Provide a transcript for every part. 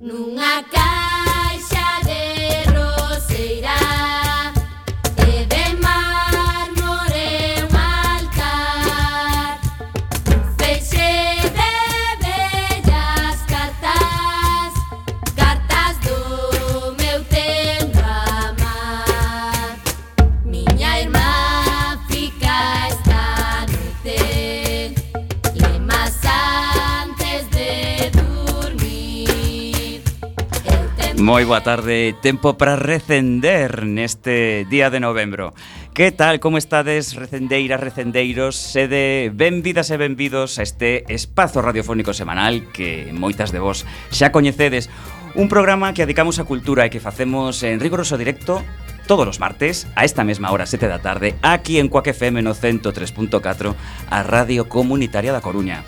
Nunca Moi boa tarde, tempo para recender neste día de novembro. Que tal, como estades, recendeiras, recendeiros? Sede benvidas e benvidos a este espazo radiofónico semanal Que moitas de vos xa coñecedes. Un programa que adicamos a cultura e que facemos en rigoroso directo todos os martes a esta mesma hora, 7 da tarde, aquí en Coac FM no 103.4, a Radio Comunitaria da Coruña.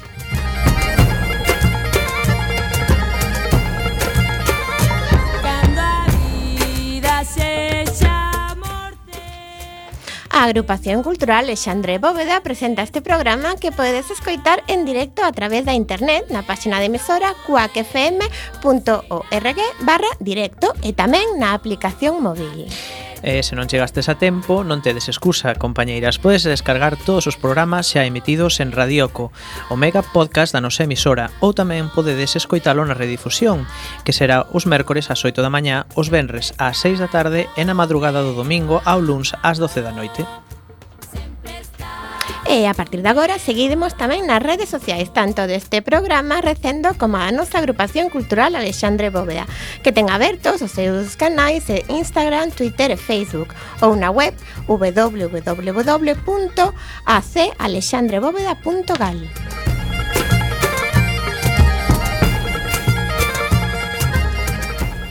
A agrupación cultural Alexandre Bóveda presenta este programa que podedes escoitar en directo a través da internet na página de emisora cuacfm.org barra directo e tamén na aplicación móvil. E se non chegastes a tempo, non tedes excusa, compañeiras. Podes descargar todos os programas xa emitidos en Radioco, o mega podcast da nosa emisora, ou tamén podedes escoitalo na redifusión, que será os mércores ás 8 da mañá, os venres ás 6 da tarde e na madrugada do domingo ao luns ás 12 da noite. E a partir de agora seguidemos tamén nas redes sociais tanto deste programa recendo como a nosa agrupación cultural Alexandre Bóveda, que ten abertos os seus canais de Instagram, Twitter e Facebook ou na web www.acalexandrebóveda.gal.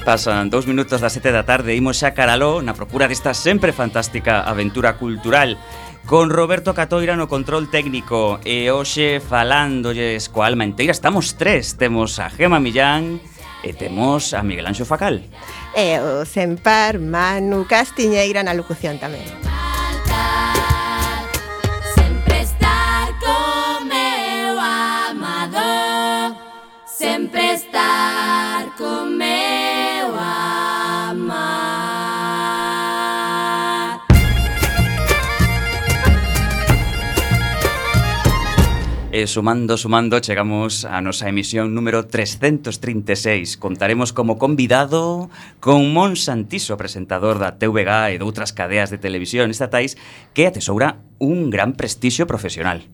Pasan dous minutos das sete da tarde e imos xa caraló na procura desta sempre fantástica aventura cultural con Roberto Catoira no control técnico e hoxe falándolles coa alma inteira estamos tres, temos a Gema Millán e temos a Miguel Anxo Facal. E o Sempar Manu Castiñeira na locución tamén. Sempre estar con meu amado. Sempre estar con meu E sumando, sumando, chegamos á nosa emisión número 336. Contaremos como convidado con Mon Santiso, presentador da TVG e de outras cadeas de televisión estatais, que atesoura un gran prestixio profesional.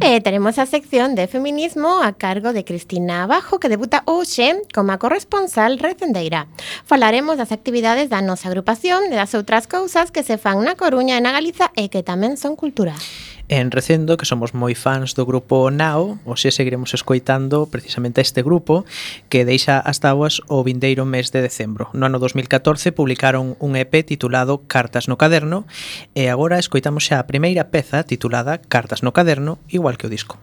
Eh, e teremos a sección de feminismo a cargo de Cristina Abajo, que debuta hoxe como a corresponsal recendeira. Falaremos das actividades da nosa agrupación e das outras cousas que se fan na Coruña e na Galiza e que tamén son culturais en Recendo, que somos moi fans do grupo Nao, o xe seguiremos escoitando precisamente este grupo que deixa as tabuas o vindeiro mes de decembro. No ano 2014 publicaron un EP titulado Cartas no Caderno e agora escoitamos xa a primeira peza titulada Cartas no Caderno, igual que o disco.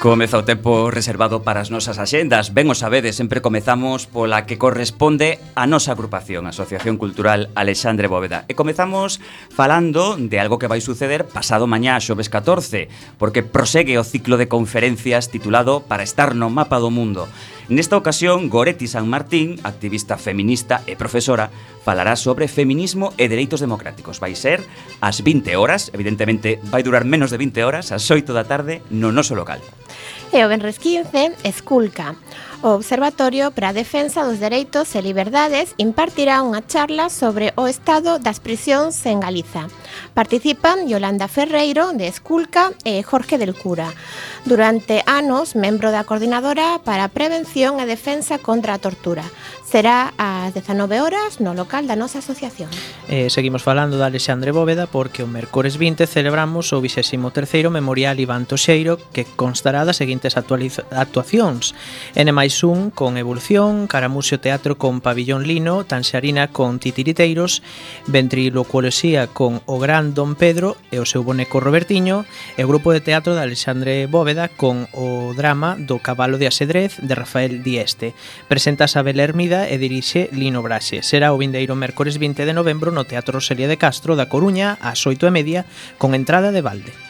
Comeza o tempo reservado para as nosas axendas. Ben o sabedes, sempre comezamos pola que corresponde a nosa agrupación, Asociación Cultural Alexandre Bóveda. E comezamos falando de algo que vai suceder pasado mañá, xoves 14, porque prosegue o ciclo de conferencias titulado Para estar no mapa do mundo. Nesta ocasión, Goretti San Martín, activista feminista e profesora, falará sobre feminismo e dereitos democráticos. Vai ser ás 20 horas, evidentemente vai durar menos de 20 horas, ás 8 da tarde, no noso local. E o Benres 15, Esculca O Observatorio para a Defensa dos Dereitos e Liberdades impartirá unha charla sobre o estado das prisións en Galiza. Participan Yolanda Ferreiro, de Esculca, e Jorge del Cura. Durante anos, membro da Coordinadora para a Prevención e Defensa contra a Tortura será ás 19 horas no local da nosa asociación. Eh, seguimos falando de Alexandre Bóveda porque o Mercores 20 celebramos o 23º Memorial Iván Toxeiro que constará das seguintes actuacións. N máis un con Evolución, Caramusio Teatro con Pabillón Lino, Tanxarina con Titiriteiros, Ventrilocuolesía con O Gran Don Pedro e o seu boneco Robertiño, e o grupo de teatro de Alexandre Bóveda con o drama do Cabalo de Asedrez de Rafael Dieste. Presenta a Belermida e dirixe Lino Braxe. Será o vindeiro mércores 20 de novembro no Teatro Serie de Castro da Coruña ás 8 e media con entrada de balde.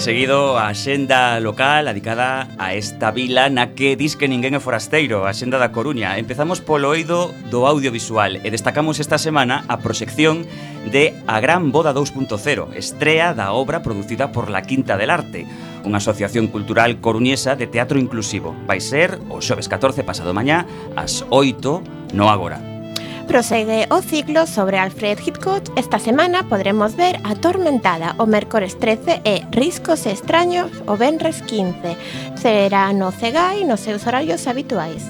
seguido a xenda local adicada a esta vila na que diz que ninguén é forasteiro, a xenda da Coruña. Empezamos polo oído do audiovisual e destacamos esta semana a proxección de A Gran Boda 2.0, estrea da obra producida por La Quinta del Arte, unha asociación cultural coruñesa de teatro inclusivo. Vai ser o xoves 14 pasado mañá ás 8 no Agora. Prosegue o ciclo sobre Alfred Hitchcock, esta semana podremos ver Atormentada o mércores 13 e Riscos Extraños o Benres 15. Será no Cegai nos seus horarios habituais.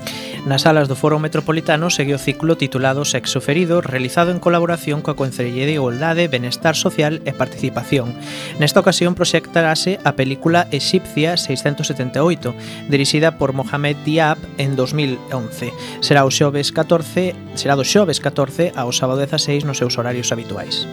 Nas salas do Foro Metropolitano segue o ciclo titulado Sexo Ferido, realizado en colaboración coa Concellería de Igualdade, Benestar Social e Participación. Nesta ocasión proxectarase a película Exipcia 678, dirixida por Mohamed Diab en 2011. Será o xoves 14, será do xoves 14 ao sábado 16 nos seus horarios habituais.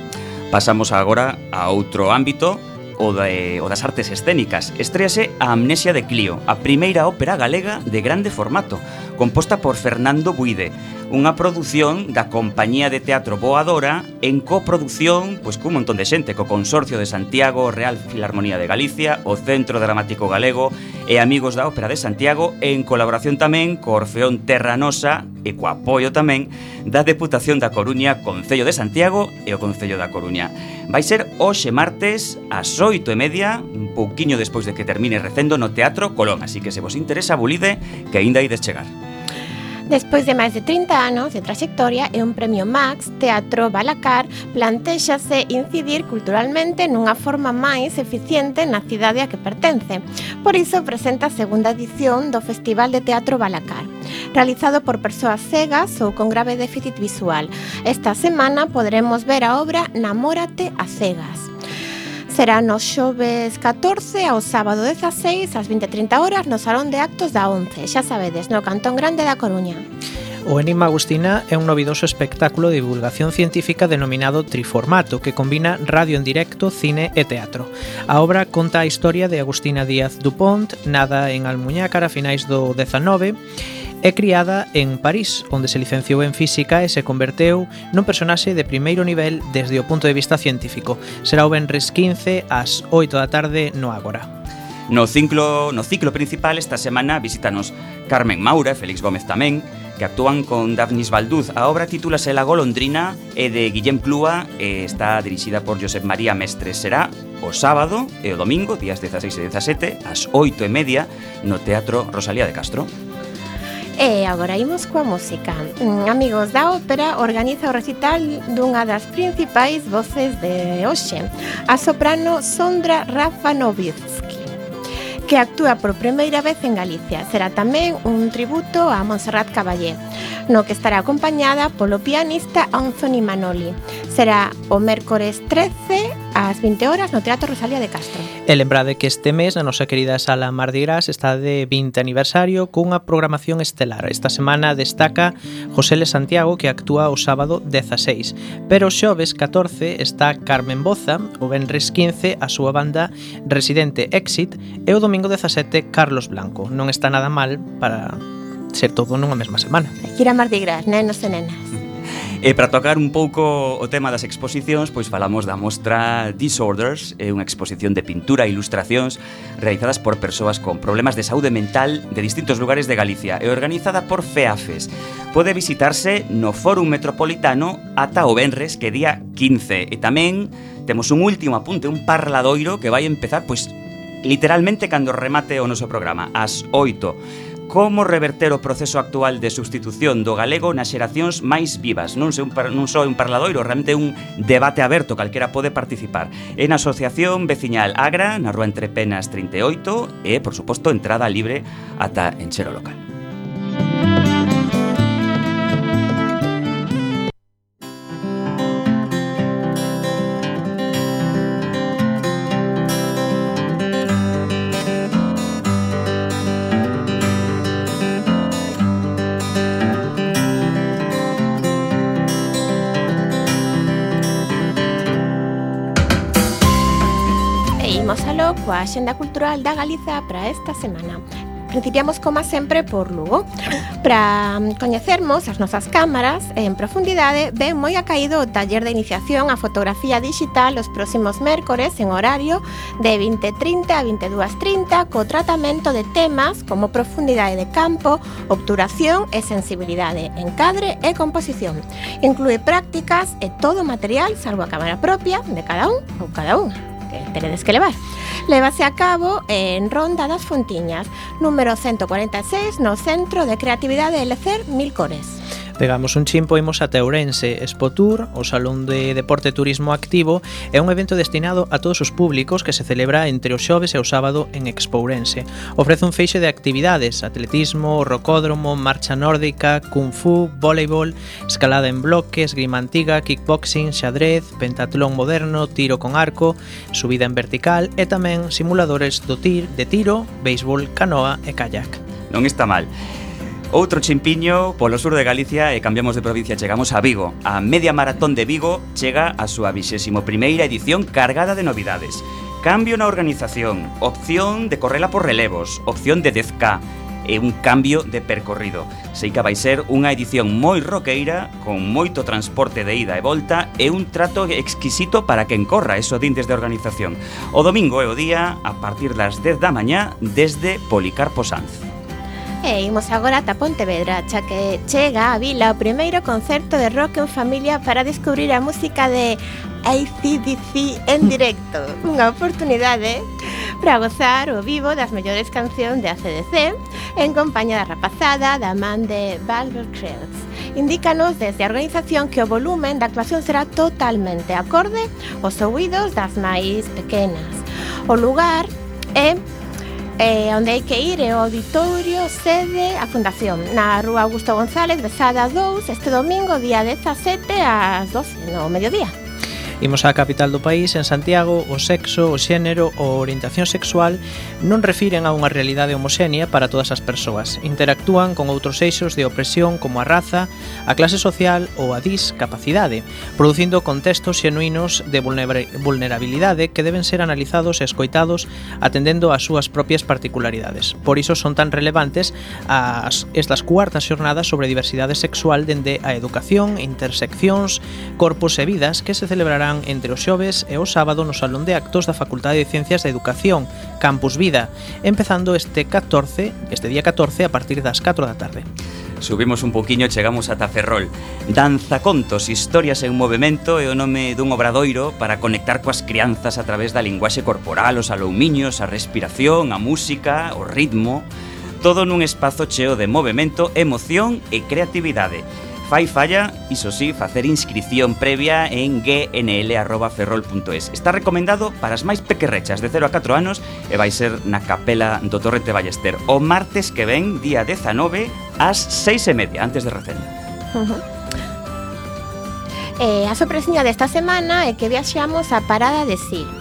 Pasamos agora a outro ámbito, o, de, o das artes escénicas. Estréase a Amnesia de Clio, a primeira ópera galega de grande formato composta por Fernando Buide, unha produción da Compañía de Teatro Boadora en coproducción pois, cun montón de xente, co Consorcio de Santiago, Real Filarmonía de Galicia, o Centro Dramático Galego e Amigos da Ópera de Santiago, en colaboración tamén co Orfeón Terranosa e co apoio tamén da Deputación da Coruña, Concello de Santiago e o Concello da Coruña. Vai ser hoxe martes ás oito e media, un pouquiño despois de que termine recendo no Teatro Colón, así que se vos interesa, bulide, que aínda hai de chegar. Despois de máis de 30 anos de trayectoria e un premio Max, Teatro Balacar plantexase incidir culturalmente nunha forma máis eficiente na cidade a que pertence. Por iso presenta a segunda edición do Festival de Teatro Balacar, realizado por persoas cegas ou con grave déficit visual. Esta semana poderemos ver a obra Namórate a cegas será no xoves 14 ao sábado 16 ás 20.30 horas no Salón de Actos da 11, xa sabedes, no Cantón Grande da Coruña. O Enigma Agustina é un novidoso espectáculo de divulgación científica denominado Triformato, que combina radio en directo, cine e teatro. A obra conta a historia de Agustina Díaz Dupont, nada en Almuñácar a finais do 19, É criada en París, onde se licenciou en Física e se converteu nun personaxe de primeiro nivel desde o punto de vista científico. Será o Benres 15 ás 8 da tarde no Ágora. No ciclo, no ciclo principal esta semana visítanos Carmen Maura e Félix Gómez tamén, que actúan con Daphnis Balduz. A obra titúlase La golondrina e de Guillem Clúa e está dirixida por Josep María Mestres. Será o sábado e o domingo, días 16 e 17, ás 8 e media, no Teatro Rosalía de Castro. E agora imos coa música. Mm, amigos da Ópera organiza o recital dunha das principais voces de hoxe, a soprano Sondra Rafanovitsky que actúa por primeira vez en Galicia. Será tamén un tributo a Montserrat Caballé, no que estará acompañada polo pianista Anthony Manoli. Será o mércores 13 ás 20 horas no Teatro Rosalía de Castro. E lembrade que este mes a nosa querida sala Mardi Gras está de 20 aniversario cunha programación estelar. Esta semana destaca José Le Santiago que actúa o sábado 16, pero xoves 14 está Carmen Boza, o venres 15 a súa banda Residente Exit e o domingo 17 Carlos Blanco. Non está nada mal para ser todo nunha mesma semana. Quira Mardi Gras, nenos e nenas. E para tocar un pouco o tema das exposicións, pois falamos da mostra Disorders, é unha exposición de pintura e ilustracións realizadas por persoas con problemas de saúde mental de distintos lugares de Galicia e organizada por FEAFES. Pode visitarse no Fórum Metropolitano ata o Benres, que día 15. E tamén temos un último apunte, un parladoiro que vai empezar pois literalmente cando remate o noso programa, ás 8 como reverter o proceso actual de substitución do galego nas xeracións máis vivas. Non, sei un, non só un parladoiro, realmente un debate aberto, calquera pode participar. En Asociación Veciñal Agra, na Rúa Entre Penas 38, e, por suposto, entrada libre ata encher o local. Axenda Cultural da Galiza para esta semana. Principiamos, como sempre, por Lugo. Para mm, coñecermos as nosas cámaras en profundidade, ben moi acaído o taller de iniciación a fotografía digital os próximos mércores en horario de 20.30 a 22.30 co tratamento de temas como profundidade de campo, obturación e sensibilidade, encadre e composición. Inclúe prácticas e todo o material, salvo a cámara propia, de cada un ou cada unha. Que teredes que levar. Lévase a cabo en Ronda das Fontiñas, número 146, no Centro de Creatividade Elecer Mil Cores. Pegamos un chimpo e imos ate Ourense Expotur, o Salón de Deporte Turismo Activo, é un evento destinado a todos os públicos que se celebra entre o xoves e o sábado en Expo Ourense. Ofrece un feixe de actividades, atletismo, rocódromo, marcha nórdica, kung fu, voleibol, escalada en bloques, grima antiga, kickboxing, xadrez, pentatlón moderno, tiro con arco, subida en vertical e tamén simuladores do tir de tiro, béisbol, canoa e kayak. Non está mal. Outro chimpiño polo sur de Galicia e cambiamos de provincia, chegamos a Vigo. A media maratón de Vigo chega a súa 21ª edición cargada de novidades. Cambio na organización, opción de correla por relevos, opción de 10K e un cambio de percorrido. Sei que vai ser unha edición moi roqueira, con moito transporte de ida e volta e un trato exquisito para quen corra, eso din desde a organización. O domingo é o día, a partir das 10 da mañá, desde Policarpo Sanz. E imos agora ata Pontevedra, xa que chega a vila o primeiro concerto de rock en familia para descubrir a música de ACDC en directo. Unha oportunidade para gozar o vivo das mellores cancións de ACDC en compañía da rapazada da man de Valver Trails. Indícanos desde a organización que o volumen da actuación será totalmente acorde aos ouídos das máis pequenas. O lugar é eh, onde hai que ir é o auditorio sede a Fundación na Rúa Augusto González, Besada 2 este domingo, día 17 ás 12 no mediodía. Imos á capital do país, en Santiago, o sexo, o xénero ou orientación sexual non refiren a unha realidade homoxénea para todas as persoas. Interactúan con outros eixos de opresión como a raza, a clase social ou a discapacidade, producindo contextos xenuínos de vulnerabilidade que deben ser analizados e escoitados atendendo ás súas propias particularidades. Por iso son tan relevantes as, estas cuartas xornadas sobre diversidade sexual dende a educación, interseccións, corpos e vidas que se celebrarán celebrarán entre os xoves e o sábado no Salón de Actos da Facultade de Ciencias da Educación, Campus Vida, empezando este 14, este día 14 a partir das 4 da tarde. Subimos un poquiño e chegamos ata Ferrol. Danza contos, historias en movimento é o nome dun obradoiro para conectar coas crianzas a través da linguaxe corporal, os alumiños, a respiración, a música, o ritmo... Todo nun espazo cheo de movimento, emoción e creatividade. Fai falla, iso sí, facer inscripción previa en gnl.ferrol.es. Está recomendado para as máis pequerrechas de 0 a 4 anos e vai ser na capela do Torrente Ballester o martes que ven, día 19, ás 6 e media, antes de recendo. Uh -huh. Eh, a sorpresiña desta semana é que viaxamos a parada de Sil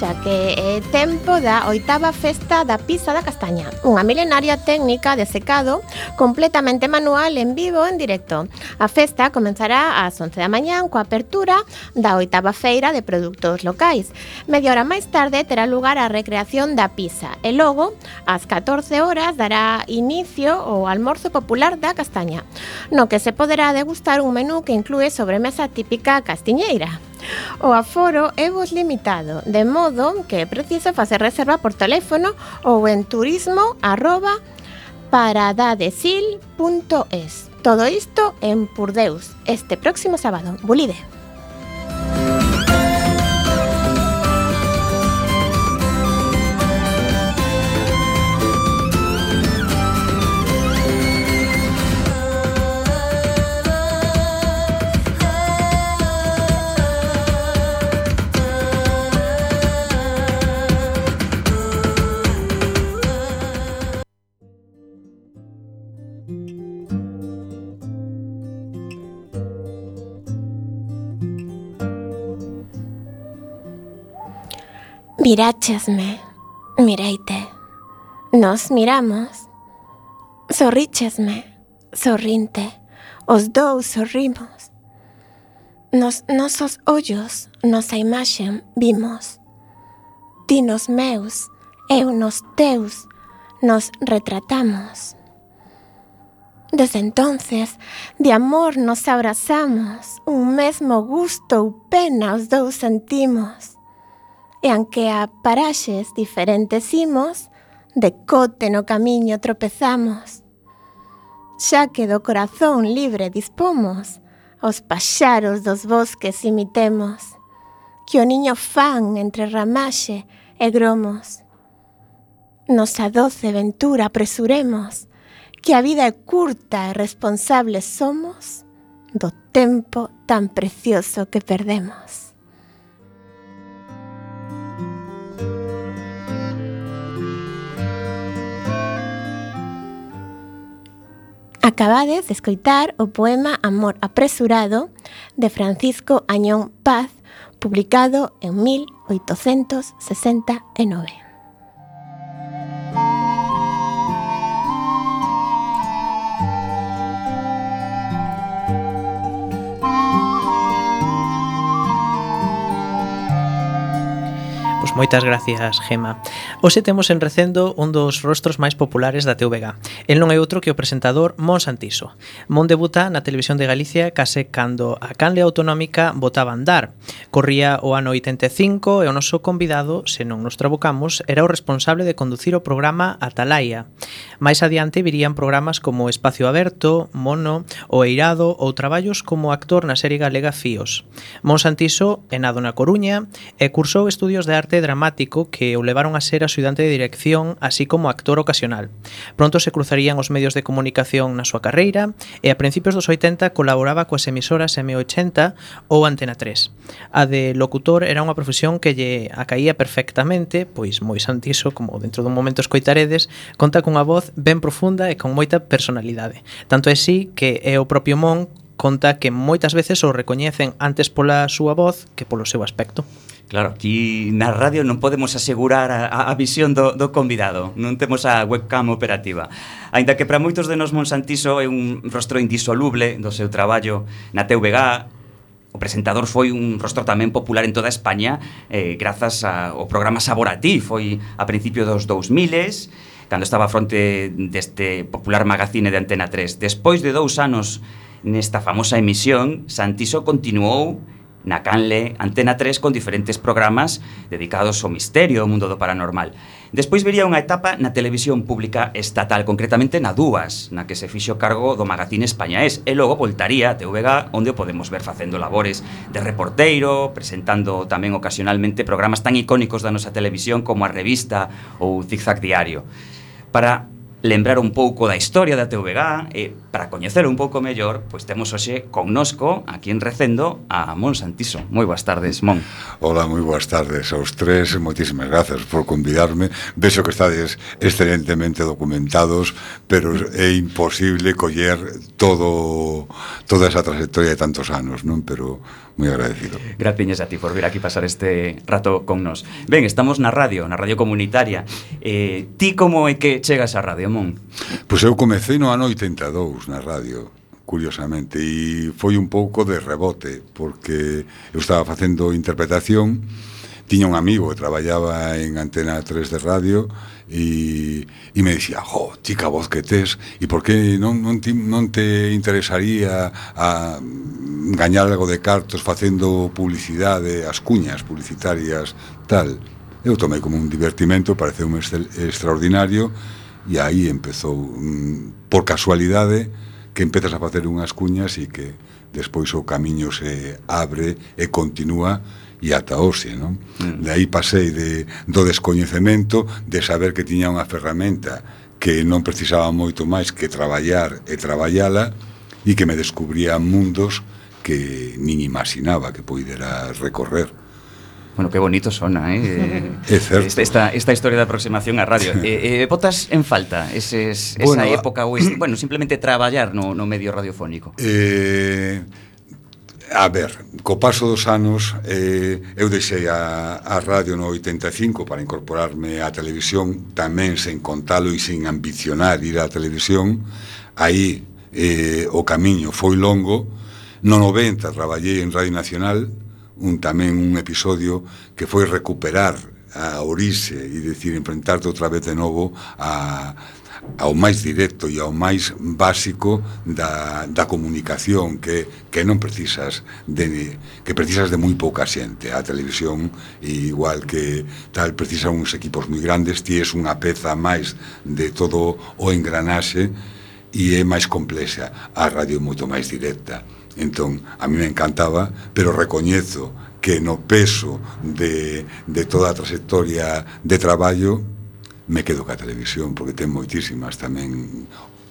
xa que é tempo da oitava festa da pizza da castaña, unha milenaria técnica de secado completamente manual en vivo en directo. A festa comenzará ás 11 da mañán coa apertura da oitava feira de produtos locais. Media hora máis tarde terá lugar a recreación da pizza e logo, ás 14 horas, dará inicio o almorzo popular da castaña, no que se poderá degustar un menú que inclúe sobremesa típica castiñeira. O aforo é vos limitado, de modo que é preciso facer reserva por teléfono ou en turismo arroba paradadesil.es. Todo isto en Purdeus, este próximo sábado. Bulide. Miráchesme, mireite. Nos miramos. Sorríchesme, sorrinte. Os dous sorrimos. Nos nosos ollos, nosa imaxe vimos. Ti nos meus, eu nos teus, nos retratamos. Desde entonces, de amor nos abrazamos, un mesmo gusto ou pena os dous sentimos. e anquea paraxes diferentes imos, de cote no camiño tropezamos. Xa que do corazón libre dispomos, os paxaros dos bosques imitemos, que o niño fan entre ramaxe e gromos. Nosa doce ventura apresuremos, que a vida é curta e responsables somos do tempo tan precioso que perdemos. Acabades de escoitar o poema Amor apresurado de Francisco Añón Paz, publicado en 1869. Pois moitas gracias, Gema. Hoxe temos en recendo un dos rostros máis populares da TVG. El non é outro que o presentador Mon Santiso. Mon debuta na televisión de Galicia case cando a canle autonómica votaba andar. Corría o ano 85 e o noso convidado, se non nos trabucamos, era o responsable de conducir o programa Atalaia. Máis adiante virían programas como Espacio Aberto, Mono, O Eirado ou traballos como actor na serie galega Fíos. Mon Santiso é nado na Coruña e cursou estudios de arte dramático que o levaron a ser axudante de dirección así como actor ocasional. Pronto se cruzarían os medios de comunicación na súa carreira e a principios dos 80 colaboraba coas emisoras M80 ou Antena 3. A de locutor era unha profesión que lle acaía perfectamente, pois moi santiso, como dentro dun momento escoitaredes, conta cunha voz ben profunda e con moita personalidade. Tanto é así que é o propio Mon conta que moitas veces o recoñecen antes pola súa voz que polo seu aspecto. Claro, aquí na radio non podemos asegurar a, a visión do, do convidado. Non temos a webcam operativa. Ainda que para moitos de nos Monsantiso é un rostro indisoluble do seu traballo na TVG O presentador foi un rostro tamén popular en toda España eh, grazas ao programa Sabor a ti. Foi a principio dos 2000 cando estaba a fronte deste popular magazine de Antena 3 despois de dous anos nesta famosa emisión Santiso continuou na Canle, Antena 3 con diferentes programas dedicados ao misterio, ao mundo do paranormal. Despois viría unha etapa na televisión pública estatal, concretamente na Dúas, na que se fixo cargo do magazine Españaés, e logo voltaría a TVG, onde o podemos ver facendo labores de reporteiro, presentando tamén ocasionalmente programas tan icónicos da nosa televisión como a revista ou Zigzag Diario. Para lembrar un pouco da historia da TVG e para coñecer un pouco mellor, pois temos hoxe connosco aquí en Recendo a Mon Santiso. Moi boas tardes, Mon. Hola, moi boas tardes aos tres, moitísimas grazas por convidarme. Vexo que estades excelentemente documentados, pero é imposible coller todo toda esa trayectoria de tantos anos, non? Pero moi agradecido. Graciñas a ti por vir aquí pasar este rato con nos. Ben, estamos na radio, na radio comunitaria. Eh, ti como é que chegas á radio? Lemón? Pois eu comecei no ano 82 na radio, curiosamente, e foi un pouco de rebote, porque eu estaba facendo interpretación, tiña un amigo que traballaba en Antena 3 de radio, e, e me dicía, jo, chica voz que tes, e por que non, non, ti, non te interesaría a mm, gañar algo de cartos facendo publicidade, as cuñas publicitarias, tal. Eu tomei como un divertimento, pareceu un extraordinario, e aí empezou mm, por casualidade que empezas a facer unhas cuñas e que despois o camiño se abre e continúa e ata hoxe, non? Mm. De aí pasei de, do descoñecemento de saber que tiña unha ferramenta que non precisaba moito máis que traballar e traballala e que me descubría mundos que nin imaginaba que poidera recorrer. Bueno, qué bonito sona, eh? É certo. Esta, esta historia da aproximación á radio. eh, eh, botas en falta eses, bueno, esa época ou este, bueno, simplemente traballar no, no medio radiofónico? Eh, a ver, co paso dos anos eh, eu deixei a, a radio no 85 para incorporarme á televisión tamén sen contalo e sen ambicionar ir á televisión aí eh, o camiño foi longo no 90 traballei en Radio Nacional un, tamén un episodio que foi recuperar a orixe e decir enfrentarte outra vez de novo a, ao máis directo e ao máis básico da, da comunicación que, que non precisas de, que precisas de moi pouca xente. A televisión igual que tal precisa uns equipos moi grandes ti és unha peza máis de todo o engranaxe e é máis complexa. A radio é moito máis directa. Entón, a mí me encantaba, pero recoñezo que no peso de, de toda a trayectoria de traballo me quedo ca televisión, porque ten moitísimas tamén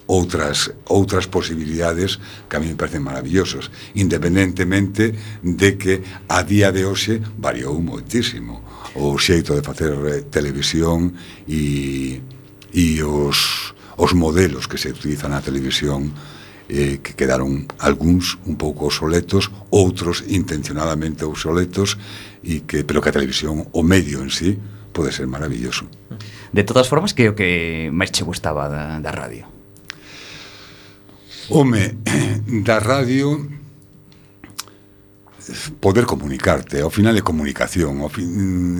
outras outras posibilidades que a mí me parecen maravillosas, independentemente de que a día de hoxe variou moitísimo o xeito de facer televisión e, e os, os modelos que se utilizan na televisión eh, que quedaron algúns un pouco obsoletos, outros intencionadamente obsoletos, e que, pero que a televisión, o medio en sí, pode ser maravilloso. De todas formas, que é o que máis che gustaba da, da radio? Home, da radio poder comunicarte, ao final é comunicación, ao fin,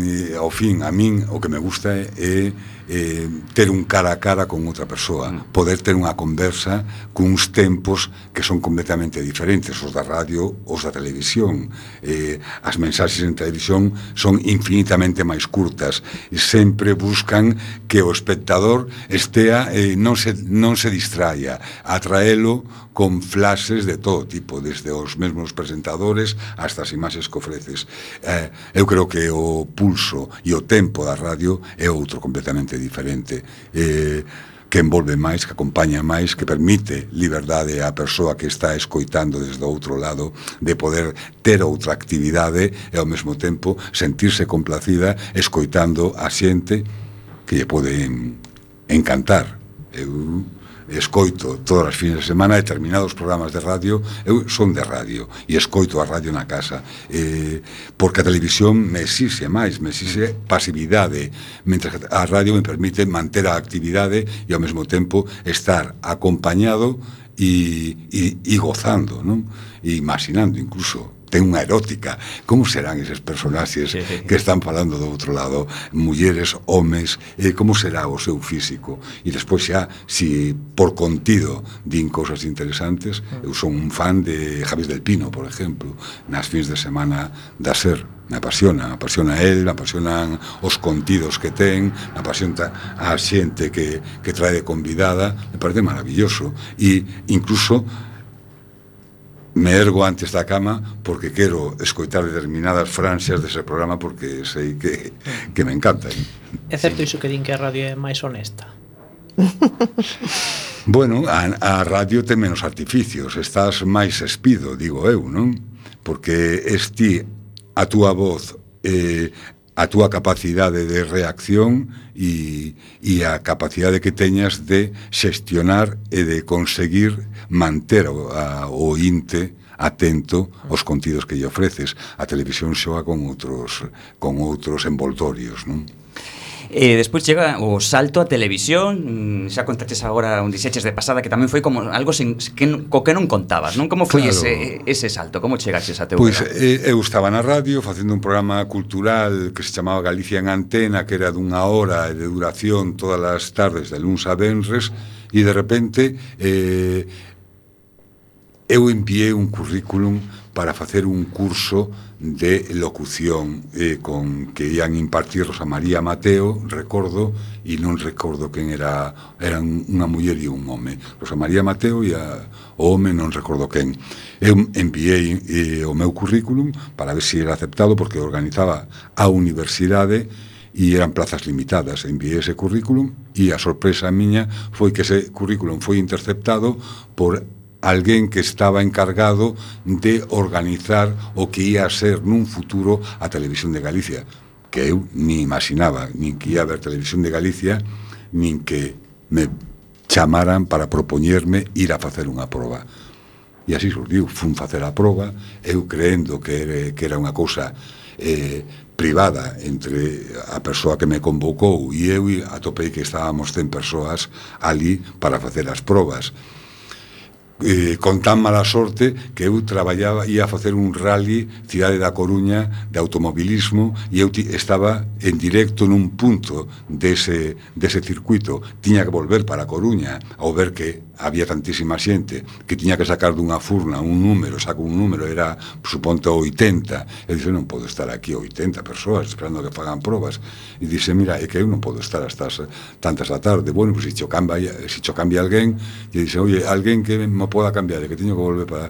eh, ao fin a min o que me gusta é, é eh, ter un cara a cara con outra persoa, mm. poder ter unha conversa cuns tempos que son completamente diferentes, os da radio, os da televisión. Eh, as mensaxes en televisión son infinitamente máis curtas e sempre buscan que o espectador estea eh, non se non se distraia, atraelo con flashes de todo tipo, desde os mesmos presentadores hasta as imaxes que ofreces. Eh, eu creo que o pulso e o tempo da radio é outro completamente diferente eh, que envolve máis, que acompaña máis, que permite liberdade á persoa que está escoitando desde o outro lado de poder ter outra actividade e ao mesmo tempo sentirse complacida escoitando a xente que lle pode encantar. Eu escoito todas as fines de semana determinados programas de radio, eu son de radio e escoito a radio na casa. Eh, porque a televisión me exixe máis, me exixe pasividade, mentre a radio me permite manter a actividade e ao mesmo tempo estar acompañado e, e, e gozando, non? E imaginando incluso ten unha erótica. Como serán eses personaxes sí, que están falando do outro lado, mulleres, homes, eh, como será o seu físico? E despois xa, si por contido din cousas interesantes, mm. eu son un fan de Javis del Pino, por exemplo, nas fins de semana da SER me apasiona, me apasiona el, me apasionan os contidos que ten, me apasiona a xente que, que trae de convidada, me parece maravilloso. E incluso me ergo antes da cama porque quero escoitar determinadas franxas dese programa porque sei que, que me encantan. É certo iso que din que a radio é máis honesta? bueno, a, a radio ten menos artificios, estás máis espido, digo eu, non? Porque esti a túa voz eh, a túa capacidade de reacción e, e a capacidade que teñas de xestionar e de conseguir manter o, a, o INTE atento aos contidos que lle ofreces. A televisión xoa con outros con outros envoltorios, non? E despois chega o salto a televisión, mm, xa contaches agora un diseches de pasada que tamén foi como algo sen, que, co que non contabas, non? Como foi claro. ese, ese salto? Como chegaches a teu Pois pues, eh, eu estaba na radio facendo un programa cultural que se chamaba Galicia en Antena, que era dunha hora de duración todas as tardes de luns a venres, e de repente eh, eu enviei un currículum para facer un curso de locución eh, con que ian impartir Rosa María Mateo, recordo, e non recordo quen era, eran unha muller e un home. Rosa María Mateo e a, o home non recordo quen. Eu enviei eh, o meu currículum para ver se era aceptado porque organizaba a universidade e eran plazas limitadas. Enviei ese currículum e a sorpresa miña foi que ese currículum foi interceptado por alguén que estaba encargado de organizar o que ia a ser nun futuro a Televisión de Galicia, que eu ni imaginaba, nin que ia haber Televisión de Galicia, nin que me chamaran para propoñerme ir a facer unha proba. E así surdiu, fun facer a proba, eu creendo que era, que era unha cousa eh, privada entre a persoa que me convocou e eu atopei que estábamos 100 persoas ali para facer as probas eh, con tan mala sorte que eu traballaba ia a facer un rally cidade da Coruña de automobilismo e eu estaba en directo nun punto dese, dese circuito. Tiña que volver para a Coruña ao ver que había tantísima xente que tiña que sacar dunha furna un número, saco un número, era suponte 80, e dixe, non podo estar aquí 80 persoas esperando que fagan probas. E dixe, mira, é que eu non podo estar hasta tantas da tarde, bueno, pues, se cho cambia se cho cambia alguén, e dixe, oye, alguén que me poda cambiar, e que teño que volver para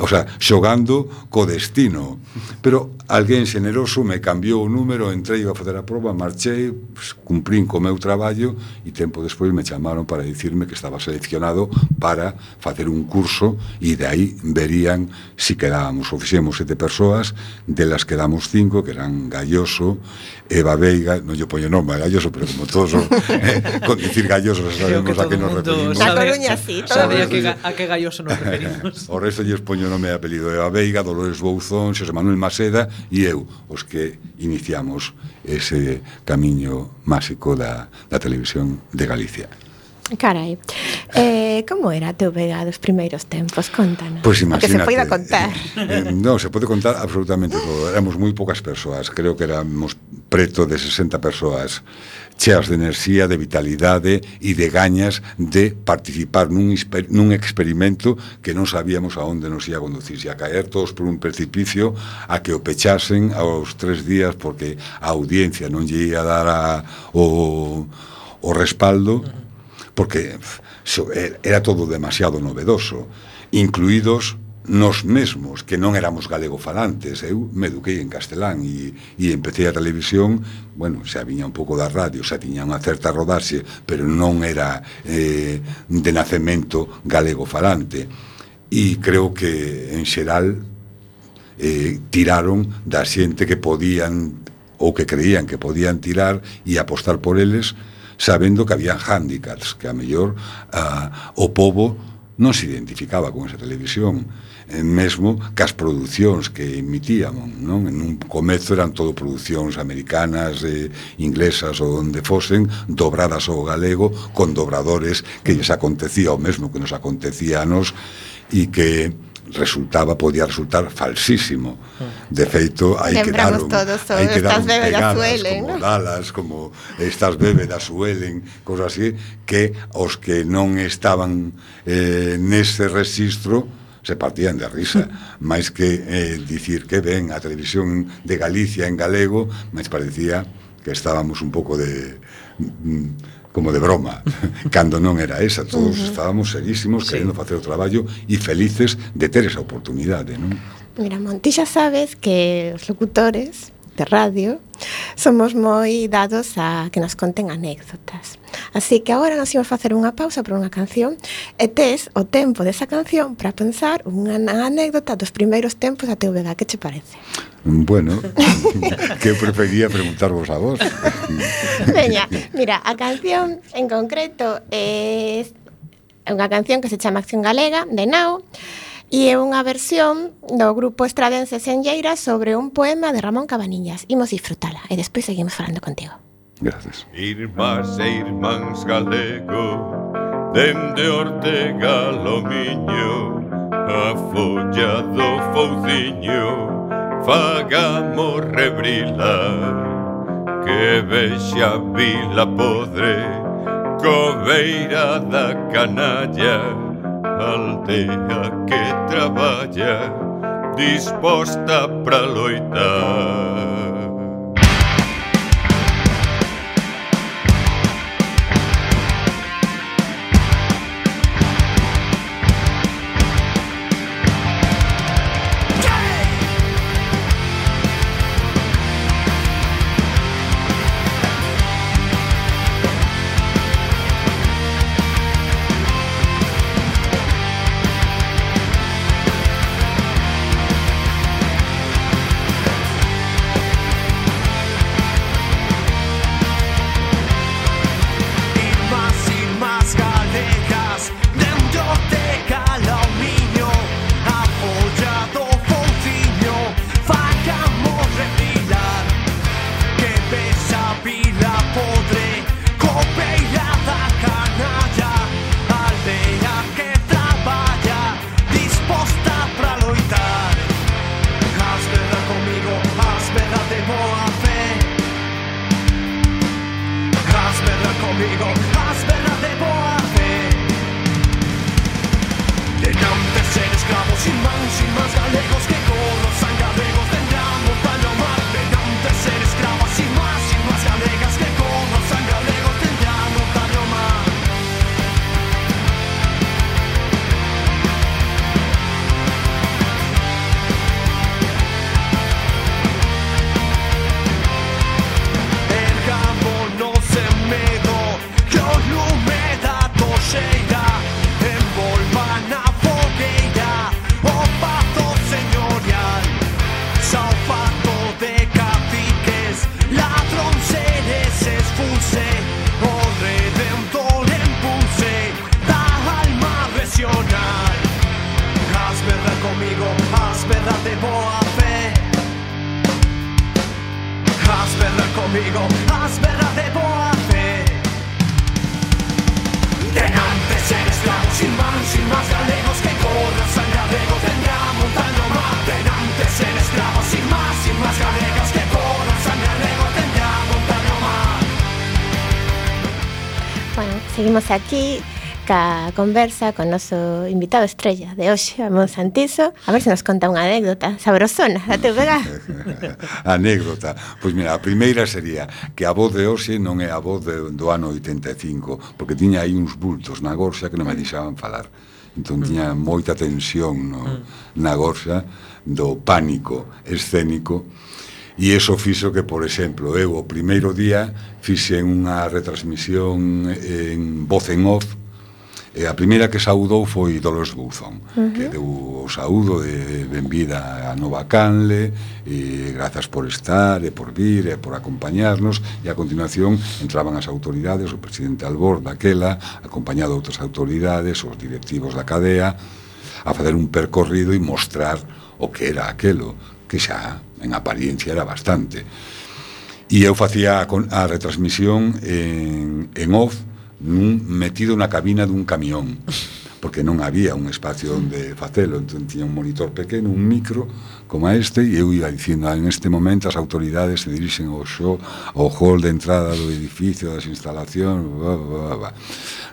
o sea, xogando co destino. Pero alguén xeneroso me cambiou o número, entrei a facer a proba, marchei, pues, cumprín co meu traballo e tempo despois me chamaron para dicirme que estaba seleccionado para facer un curso e de aí verían si quedábamos, fixemos sete persoas, delas quedamos cinco, que eran Galloso, Eva Veiga, non lle poño nome a Galloso, pero como todos son, eh, con dicir Galloso sabemos que a que nos referimos. Sabe, a Coruña sí, sabía que, a que Galloso nos referimos. o resto lles poño nome e apelido de a Veiga, Dolores Bouzón, Xosé Manuel Maceda e eu, os que iniciamos ese camiño máxico da, da televisión de Galicia. Carai, eh, como era a teu vega dos primeiros tempos? Contanos. Pois pues que se poida contar. Eh, eh, non, se pode contar absolutamente todo. Éramos moi poucas persoas, creo que éramos preto de 60 persoas cheas de enerxía, de vitalidade e de gañas de participar nun, nun experimento que non sabíamos a onde nos ia a conducir, se a caer todos por un precipicio a que o pechasen aos tres días porque a audiencia non lle ia dar a, o, o respaldo uh -huh porque so, era todo demasiado novedoso, incluídos nos mesmos que non éramos galego falantes eu me eduquei en castelán e, e empecé a televisión bueno, xa viña un pouco da radio xa tiña unha certa rodaxe pero non era eh, de nacemento galego falante e creo que en xeral eh, tiraron da xente que podían ou que creían que podían tirar e apostar por eles sabendo que había handicaps, que a mellor a, o pobo non se identificaba con esa televisión eh, mesmo que as producións que emitíamos non? en un comezo eran todo producións americanas eh, inglesas ou onde fosen dobradas ao galego con dobradores que lles acontecía o mesmo que nos acontecía a nos e que resultaba podía resultar falsísimo. Mm. De feito, aí Lembramos quedaron, todos aí quedaron estas pegadas suelen, como ¿no? dalas, como estas bébedas suelen, cosas así, que os que non estaban eh, nese registro se partían de risa, máis que eh, dicir que ven a televisión de Galicia en galego, máis parecía que estábamos un pouco de mm, como de broma, cando non era esa, todos uh -huh. estábamos serísimos sí. querendo facer o traballo e felices de ter esa oportunidade, non? Mira, Monti, xa sabes que os locutores de radio somos moi dados a que nos conten anécdotas. Así que agora nos imos facer unha pausa por unha canción e tes o tempo desa canción para pensar unha anécdota dos primeiros tempos da teu. Que che parece? Bueno, que prefería preguntarvos a vos. Veña, mira, a canción en concreto é unha canción que se chama Acción Galega, de Nao, e é unha versión do grupo estradense Senlleira sobre un poema de Ramón Cabaniñas. Imos disfrutala e despois seguimos falando contigo. Gracias. Irmás e irmáns galego Dende Ortega Lomiño A folla do Fouciño Fagamos rebrilar Que vexa vila podre Coveira da canalla Aldea que traballa Disposta pra loitar Seguimos aquí ca conversa con noso invitado estrella de hoxe, Amón Santizo. A ver se nos conta unha anécdota sabrosona, da teu vega? anécdota. Pois mira, a primeira sería que a voz de hoxe non é a voz de, do ano 85, porque tiña aí uns bultos na gorxa que non me deixaban falar. Entón mm. tiña moita tensión no, mm. na gorxa do pánico escénico E iso fixo que, por exemplo, eu o primeiro día fixen unha retransmisión en voz en off E a primeira que saudou foi Dolores Bouzón, uh -huh. que deu o saúdo de benvida a Nova Canle, e grazas por estar, e por vir, e por acompañarnos, e a continuación entraban as autoridades, o presidente Albor daquela, acompañado de outras autoridades, os directivos da cadea, a facer un percorrido e mostrar o que era aquelo, que xa en apariencia era bastante. E eu facía a, a retransmisión en, en off nun, metido na cabina dun camión porque non había un espacio onde facelo entón tiña un monitor pequeno, un micro como este e eu iba dicindo ah, en este momento as autoridades se dirixen ao show ao hall de entrada do edificio das instalacións bla, bla, bla.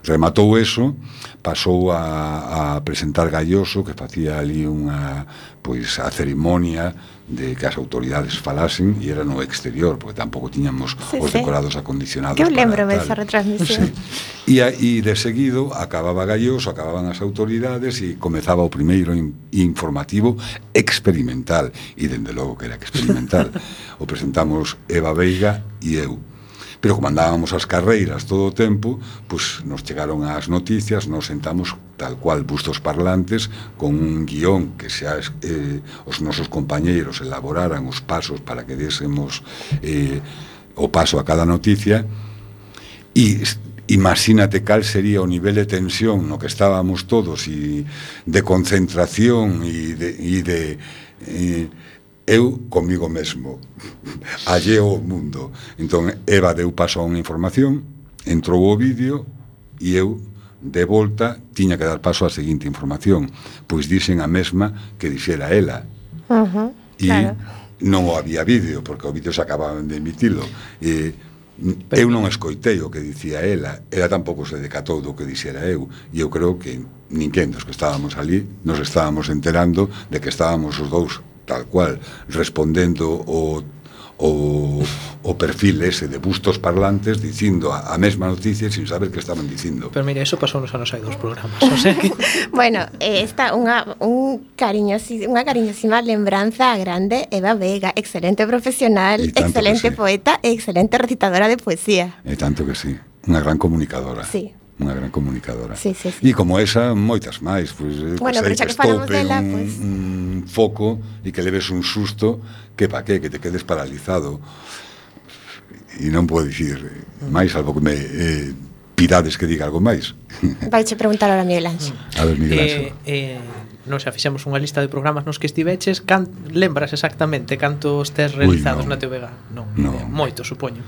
rematou eso pasou a, a presentar Galloso que facía ali unha pois a cerimonia de que as autoridades falasen e era no exterior, porque tampouco tiñamos sí, os decorados sí. acondicionados. Que eu lembro desa retransmisión. Sí. E, e de seguido acababa Galloso, acababan as autoridades e comezaba o primeiro informativo experimental experimental e dende logo que era experimental. O presentamos Eva Veiga e eu. Pero como andábamos as carreiras todo o tempo pois nos chegaron as noticias nos sentamos tal cual bustos parlantes con un guión que xa eh, os nosos compañeiros elaboraran os pasos para que désemos eh, o paso a cada noticia. E imagínate cal sería o nivel de tensión no que estábamos todos e de concentración e de, e de e, eu comigo mesmo, alleo o mundo. Entón, Eva deu paso a unha información, entrou o vídeo e eu, de volta, tiña que dar paso á seguinte información, pois dixen a mesma que dixera ela. Uh -huh, e claro. non o había vídeo, porque o vídeo se acababan de emitilo. E Pero... Eu non escoitei o que dicía ela, ela tampouco se decatou do que dixera eu, e eu creo que ninguén dos que estábamos ali nos estábamos enterando de que estábamos os dous tal cual respondendo o o, o perfil ese de bustos parlantes dicindo a, a mesma noticia sin saber que estaban dicindo. Pero mira, eso pasou nos anos hai dos programas, o sea que... bueno, eh, está unha, un cariñosi, unha cariñosíma lembranza grande Eva Vega, excelente profesional, excelente sí. poeta e excelente recitadora de poesía. E tanto que sí, unha gran comunicadora. Sí unha gran comunicadora. Sí, sí, sí. E como esa, moitas máis. Pois, pues, eh, bueno, sei, que, que estoupe dela, un, pues... un foco e que leves un susto que pa qué, que te quedes paralizado e non podes ir máis, salvo que me eh, pidades que diga algo máis. Vai che preguntar ahora Miguel Anxo. A ver, Miguel Anxo. Eh, eh, non xa fixemos unha lista de programas nos que estiveches, can, lembras exactamente cantos tes realizados Ui, no. na TVG? Non, no. eh, moito, supoño.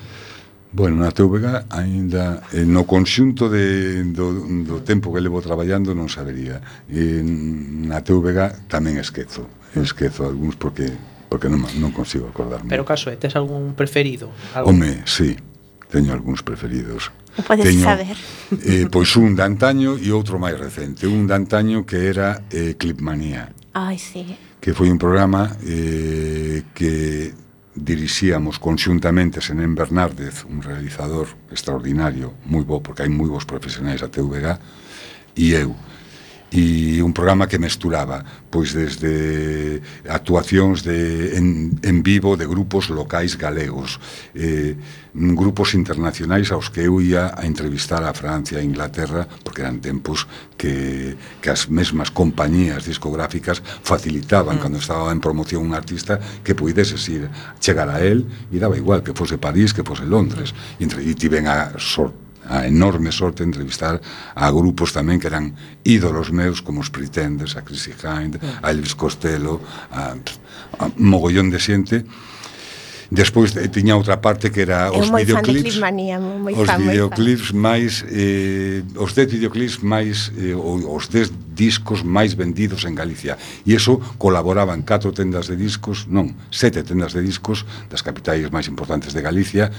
Bueno, na TVG aínda eh, no conxunto de, do, do tempo que levo traballando non sabería. E na TVG tamén esquezo, esquezo algúns porque porque non, non consigo acordarme. Pero caso é, tes algún preferido? Algún? Home, sí, teño algúns preferidos. O podes teño, saber. Eh, pois un de antaño e outro máis recente. Un de antaño que era eh, Clipmanía. Ai, sí. Que foi un programa eh, que dirixíamos conxuntamente Senén Bernárdez, un realizador extraordinario, moi bo, porque hai moi bons profesionais a TVG, e eu e un programa que mesturaba pois desde actuacións de en, en vivo de grupos locais galegos eh, grupos internacionais aos que eu ia a entrevistar a Francia e a Inglaterra porque eran tempos que, que as mesmas compañías discográficas facilitaban mm. cando estaba en promoción un artista que puideses ir chegar a él e daba igual que fose París, que fose Londres e, entre, e tiven a sorte a enorme sorte de entrevistar a grupos tamén que eran ídolos meus como os Pretenders, a Chrissy Hind, a Elvis Costello, a, a mogollón de xente Despois eh, tiña outra parte que era os moi videoclips. Clip moi os fan, videoclips máis eh, os 10 videoclips máis eh, os 10 discos máis vendidos en Galicia. E iso colaboraban catro tendas de discos, non, sete tendas de discos das capitais máis importantes de Galicia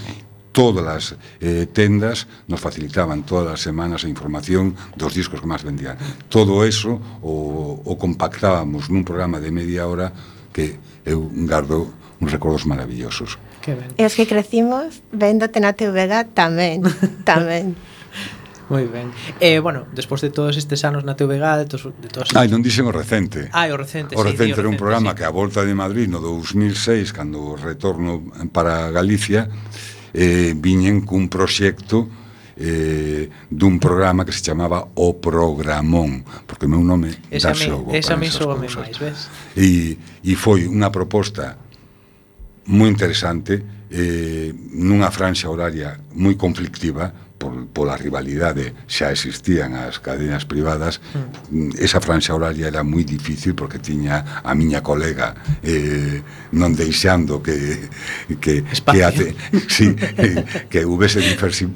todas as eh, tendas nos facilitaban todas as semanas a información dos discos que máis vendían. Todo eso o, o compactábamos nun programa de media hora que eu gardo uns recordos maravillosos. Que ben. E os que crecimos véndote na TVG tamén, tamén. Moi ben. Eh, bueno, despois de todos estes anos na TVG, de, tos, de todas Ai, non dixen o recente. Ai, o recente, O recente sí, era un recente, programa sí. que a volta de Madrid no 2006, cando retorno para Galicia, eh, viñen cun proxecto eh, dun programa que se chamaba O Programón, porque o meu nome esa dá xogo. Esa me soube máis, ves? E, e foi unha proposta moi interesante, eh, nunha franxa horaria moi conflictiva, por, pola rivalidade xa existían as cadenas privadas mm. esa franxa horaria era moi difícil porque tiña a miña colega eh, non deixando que que, Espacio. que, ate, sí, que houvese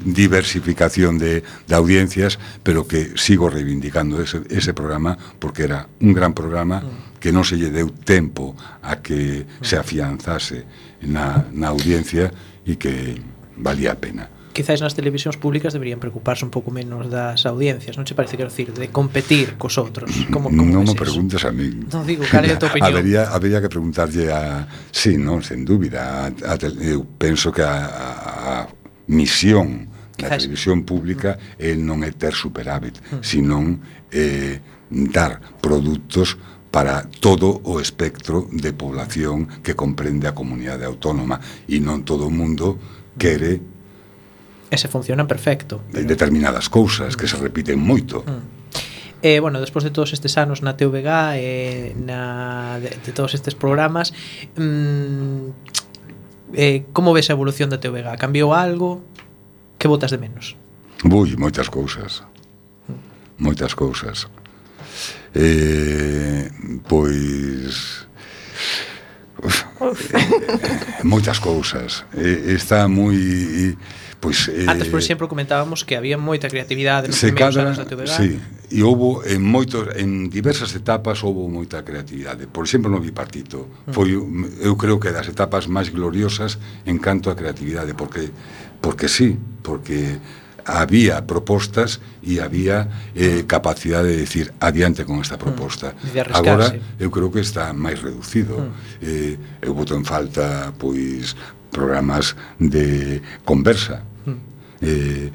diversificación de, de audiencias pero que sigo reivindicando ese, ese programa porque era un gran programa mm que non se lle deu tempo a que se mm. afianzase na, na audiencia e que valía a pena quizáis nas televisións públicas deberían preocuparse un pouco menos das audiencias, non che parece, quero decir, de competir cos outros? Como, como non me eso? preguntes a min. Non digo, cal é a tua opinión? Habería, habería que preguntarlle a... Sí, non, sen dúbida. A, a, eu penso que a, a, a misión da Quizás. televisión pública mm. é non é ter superávit, mm. senón eh, dar produtos para todo o espectro de población que comprende a comunidade autónoma e non todo o mundo quere e se funciona perfecto. En Determinadas cousas que se repiten moito. Mm. Eh, bueno, despois de todos estes anos na TVG e eh, na, de, de todos estes programas, mm, eh, como ves a evolución da TVG? Cambiou algo? Que botas de menos? Ui, moitas cousas. Mm. Moitas cousas. Eh, pois... Uf, eh, eh moitas cousas. Eh, está moi... Eh, Pois, eh, Antes, por eh, exemplo, comentábamos que había moita creatividade nos primeiros cadra, anos da TV Sí, e houbo en moitos en diversas etapas houbo moita creatividade. Por exemplo, no bipartito mm. foi eu creo que das etapas máis gloriosas en canto a creatividade, porque porque sí, porque había propostas e había eh, capacidade de decir adiante con esta mm. proposta. Mm, Agora eu creo que está máis reducido. Mm. Eh, eu voto en falta pois programas de conversa eh,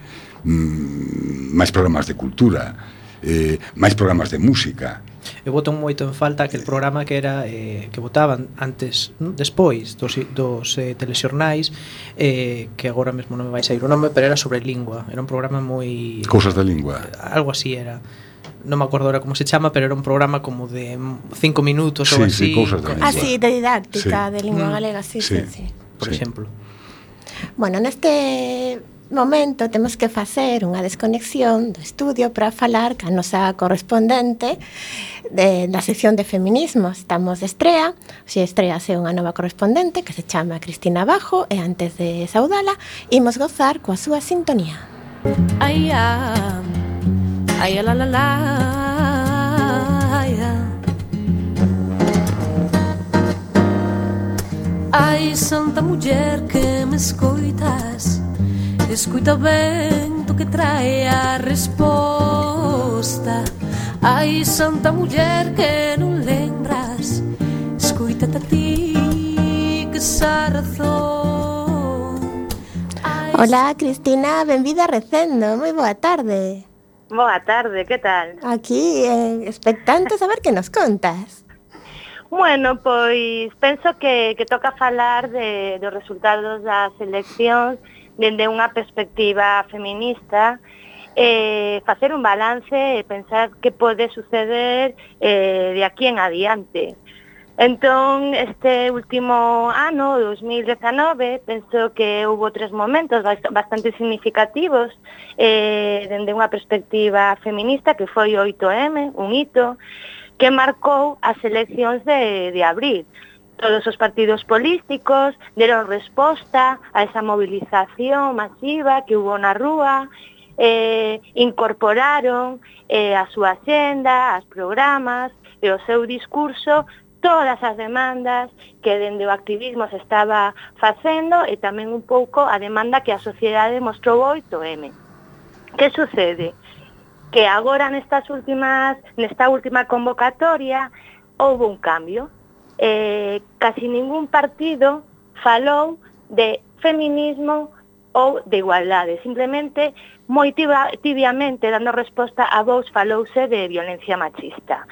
mm, máis programas de cultura, eh, máis programas de música. Eu boto moito en falta aquel programa que era eh, que votaban antes, ¿no? despois dos, dos eh, telexornais eh, que agora mesmo non me vai sair o nome pero era sobre lingua, era un programa moi... Cousas da lingua eh, Algo así era non me acordo ahora como se chama, pero era un programa como de cinco minutos sí, ou así. Sí, cousas da lingua. Ah, sí, de didáctica, sí. de lingua mm. galega, sí, sí, sí, sí. Por sí. exemplo. Bueno, neste momento temos que facer unha desconexión do estudio para falar ca nosa correspondente de, da sección de feminismo. Estamos de estrea, xe estrease unha nova correspondente que se chama Cristina Bajo e antes de saudala imos gozar coa súa sintonía. Ai, ah, ai, ah, la, la, la, ai, ah. Ai, santa muller que me escoitas, Escuita o vento que trae a resposta Ai, santa muller que non lembras Escuítate a ti que xa razón. Ai, Hola, Cristina, benvida recendo, moi boa tarde. Boa tarde, que tal? Aquí, eh, expectantes a ver que nos contas. Bueno, pois penso que, que toca falar de, dos resultados das eleccións dende unha perspectiva feminista, eh, facer un balance e pensar que pode suceder eh, de aquí en adiante. Entón, este último ano, 2019, penso que houve tres momentos bastante significativos eh, dende unha perspectiva feminista, que foi o 8M, un hito, que marcou as eleccións de, de abril todos os partidos políticos deron resposta a esa movilización masiva que hubo na rúa, eh, incorporaron eh, a súa agenda, as programas e o seu discurso todas as demandas que dende o activismo se estaba facendo e tamén un pouco a demanda que a sociedade mostrou 8M. Que sucede? Que agora nestas últimas, nesta última convocatoria houve un cambio, eh, casi ningún partido falou de feminismo ou de igualdade. Simplemente, moi tibia, tibiamente, dando resposta a vos, falouse de violencia machista.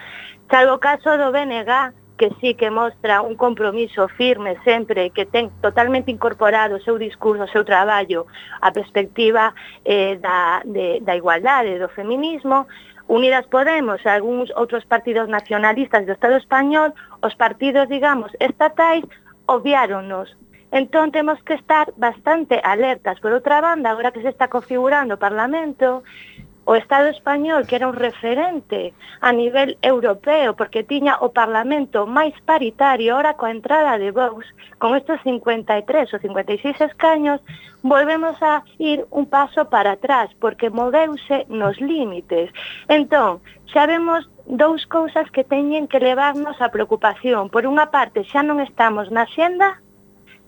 Salvo caso do BNG, que sí que mostra un compromiso firme sempre, que ten totalmente incorporado o seu discurso, o seu traballo, a perspectiva eh, da, de, da igualdade, do feminismo, Unidas Podemos e algúns outros partidos nacionalistas do Estado español os partidos, digamos, estatais obviáronos. Entón temos que estar bastante alertas. Por outra banda, agora que se está configurando o Parlamento, o Estado español, que era un referente a nivel europeo, porque tiña o Parlamento máis paritario, ahora coa entrada de Vox, con estos 53 ou 56 escaños, volvemos a ir un paso para atrás, porque moveuse nos límites. Entón, xa vemos dous cousas que teñen que levarnos a preocupación. Por unha parte, xa non estamos na xenda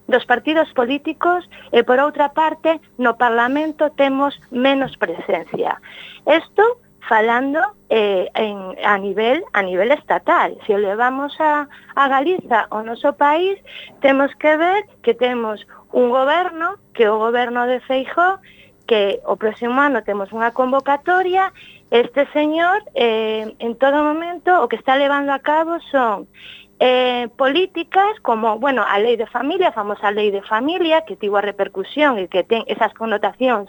dos partidos políticos e por outra parte, no Parlamento temos menos presencia. Isto falando eh, en, a nivel a nivel estatal. Se o levamos a, a Galiza o noso país, temos que ver que temos un goberno, que o goberno de Feijó, que o próximo ano temos unha convocatoria Este señor, eh, en todo momento, o que está levando a cabo son eh, políticas como, bueno, a lei de familia, a famosa lei de familia, que tivo a repercusión e que ten esas connotacións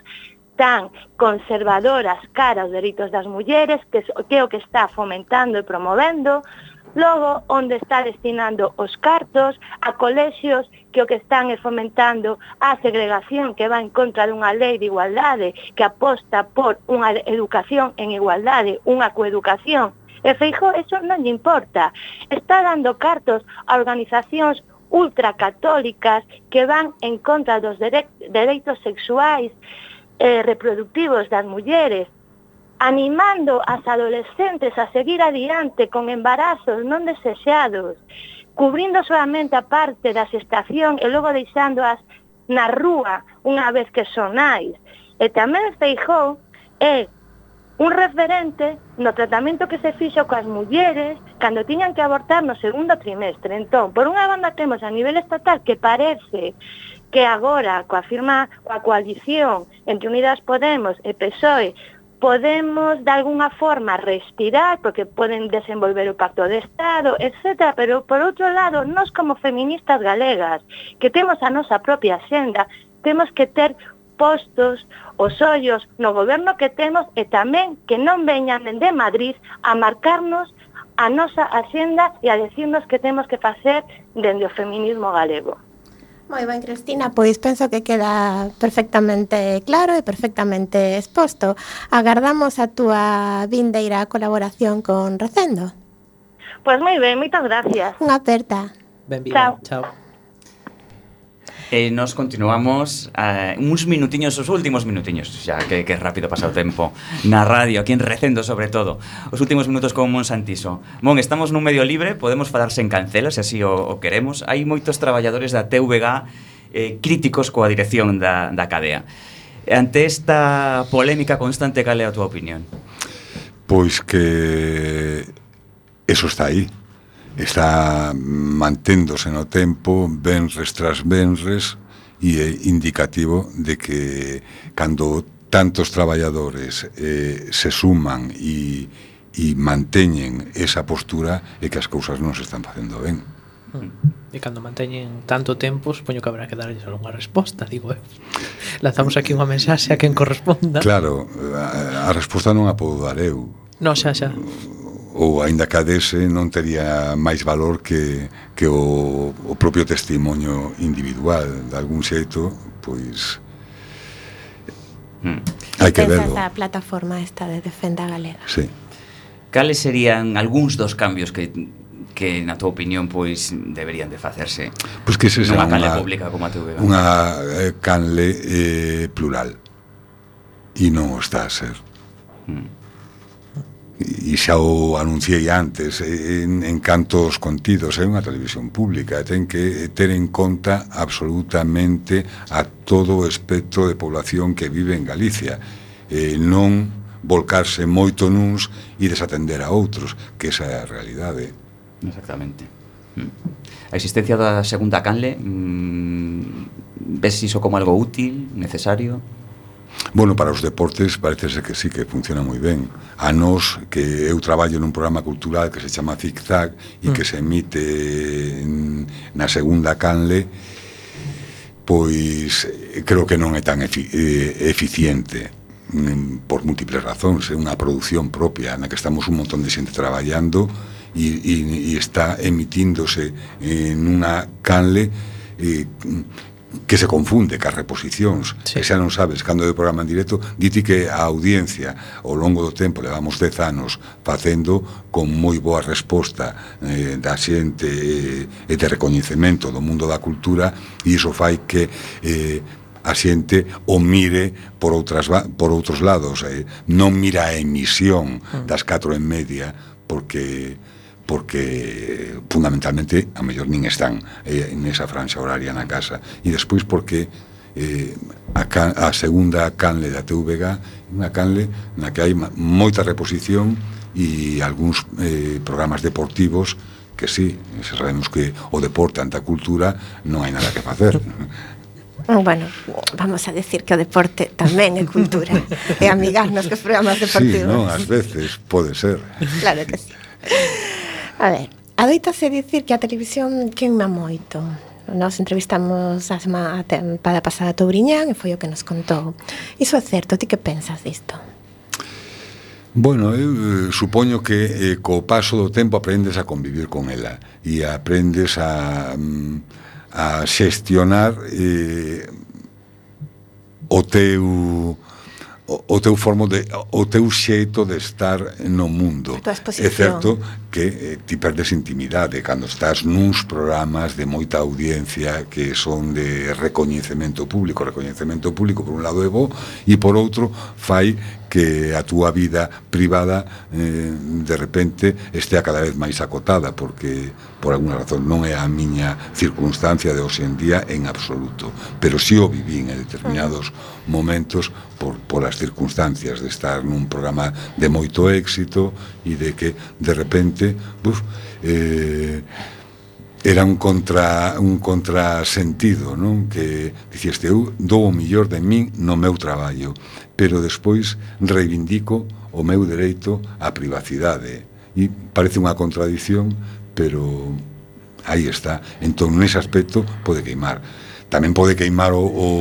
tan conservadoras cara aos delitos das mulleres, que, que é o que está fomentando e promovendo, logo onde está destinando os cartos? A colexios que o que están é fomentando a segregación que va en contra dunha lei de igualdade que aposta por unha educación en igualdade, unha coeducación. E Feijó, eso non lle importa. Está dando cartos a organizacións ultracatólicas que van en contra dos dereitos sexuais eh, reproductivos das mulleres, animando as adolescentes a seguir adiante con embarazos non desexados, cubrindo solamente a parte das estación e logo deixándoas na rúa unha vez que son nais. E tamén Feijó é un referente no tratamento que se fixo coas mulleres cando tiñan que abortar no segundo trimestre. Entón, por unha banda temos a nivel estatal que parece que agora coa firma coa coalición entre Unidas Podemos e PSOE podemos de alguna forma respirar porque poden desenvolver o pacto de Estado, etc. Pero por outro lado, nós como feministas galegas que temos a nosa propia xenda, temos que ter postos os ollos no goberno que temos e tamén que non veñan de Madrid a marcarnos a nosa axenda e a decirnos que temos que facer dende o feminismo galego. Moi ben, Cristina, pois penso que queda perfectamente claro e perfectamente exposto. Agardamos a túa vindeira colaboración con Recendo. Pois moi ben, moitas gracias. Unha aperta. Ben, bien. Chao. Chao. E nos continuamos uh, uns minutiños, os últimos minutiños, xa que, que rápido pasa o tempo na radio, aquí en Recendo sobre todo. Os últimos minutos con Mon Santiso. Mon, estamos nun medio libre, podemos falar sen cancela, se así o, o queremos. Hai moitos traballadores da TVG eh, críticos coa dirección da, da cadea. Ante esta polémica constante, cal é a túa opinión? Pois que eso está aí está manténdose no tempo venres tras venres e é indicativo de que cando tantos traballadores eh, se suman e, e manteñen esa postura é que as cousas non se están facendo ben. Mm. E cando manteñen tanto tempo, supoño que habrá que darlle algunha resposta, digo eu. Eh? Lanzamos aquí unha mensaxe a quen corresponda. Claro, a, a resposta non a podo dar eu. No, xa, xa ou aínda que a dese non tería máis valor que, que o, o propio testimonio individual de algún xeito pois hmm. hai que verlo a plataforma esta de Defenda Galega sí. cales serían algúns dos cambios que que na túa opinión pois deberían de facerse pois que se unha canle pública como a TV eh? unha eh, canle eh, plural e non o está a ser mm e xa o anunciei antes eh, en, en cantos contidos é unha televisión pública ten que eh, ter en conta absolutamente a todo o espectro de población que vive en Galicia eh, non volcarse moito nuns e desatender a outros que esa é a realidade. Exactamente. Mm. A existencia da segunda canle mm, ves iso como algo útil, necesario? Bueno, para os deportes parece ser que sí, que funciona moi ben. A nos, que eu traballo nun programa cultural que se chama Zigzag e mm. que se emite en, na segunda canle, pois eh, creo que non é tan efi eh, eficiente mm, por múltiples razóns, é unha produción propia na que estamos un montón de xente traballando e, e, e está emitíndose en eh, unha canle eh, que se confunde cas reposicións, sí. que xa non sabes cando é o programa en directo, dite que a audiencia ao longo do tempo, levamos 10 anos facendo con moi boa resposta eh, da xente eh, e de recoñecemento do mundo da cultura e iso fai que eh, a xente o mire por outras por outros lados, eh, non mira a emisión mm. das 4 en media porque porque fundamentalmente a mellor nin están eh, esa franxa horaria na casa. E despois porque eh, a, can, a segunda canle da TVG unha canle na que hai moita reposición e algúns eh, programas deportivos que sí, sabemos que o deporte ante a cultura non hai nada que facer. Ah, bueno, vamos a decir que o deporte tamén é cultura. E amigarnos que os programas deportivos. Sí, non, ás veces pode ser. Claro que sí. A ver, adoitase dicir que a televisión queima moito. Nos entrevistamos a semana para pasada Touriñán e foi o que nos contou. Iso é certo, ti que pensas disto? Bueno, eu eh, supoño que eh, co paso do tempo aprendes a convivir con ela e aprendes a, mm, a xestionar eh, o teu o, o teu formo de o teu xeito de estar no mundo. É certo que eh, ti perdes intimidade cando estás nuns programas de moita audiencia que son de recoñecemento público, recoñecemento público por un lado é bo e por outro fai que a túa vida privada eh, de repente estea cada vez máis acotada porque por alguna razón non é a miña circunstancia de hoxe en día en absoluto, pero si sí o vivín en determinados momentos por, por as circunstancias de estar nun programa de moito éxito e de que de repente realmente buf, eh, era un contra un contrasentido, non? Que dicías eu dou o millor de min no meu traballo, pero despois reivindico o meu dereito á privacidade. E parece unha contradición, pero aí está. Entón, nese aspecto pode queimar tamén pode queimar o, o,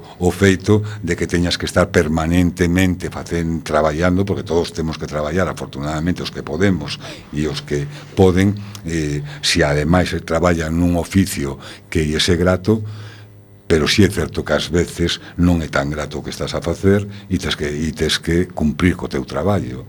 o feito de que teñas que estar permanentemente facen, traballando, porque todos temos que traballar, afortunadamente, os que podemos e os que poden, eh, se si ademais se traballan nun oficio que lle é grato, pero si sí é certo que ás veces non é tan grato o que estás a facer e tes que, e tes que cumprir co teu traballo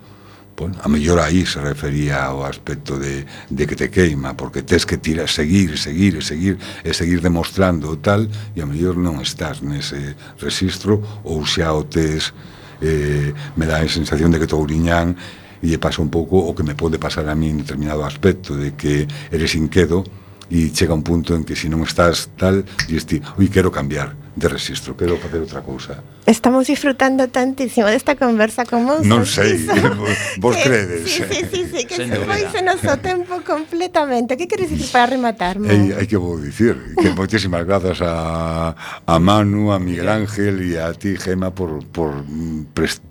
bueno, a mellor aí se refería ao aspecto de, de que te queima, porque tes que tirar, seguir, seguir, seguir, e seguir demostrando tal, e a mellor non estás nese registro, ou xa o tes, eh, me dá a sensación de que Touriñán e lle pasa un pouco o que me pode pasar a mí en determinado aspecto, de que eres inquedo, e chega un punto en que se si non estás tal, dices ti, ui, quero cambiar, de rexistro, quero facer outra cousa. Estamos disfrutando tantísimo desta conversa con vos. Non sei, vos que, credes. Sí, sí, sí, sí que Sen se foi pois se noso tempo completamente. Que queres dicir para rematar? Ei, hai que vou dicir que moitísimas grazas a, a Manu, a Miguel Ángel e a ti, Gema, por, por,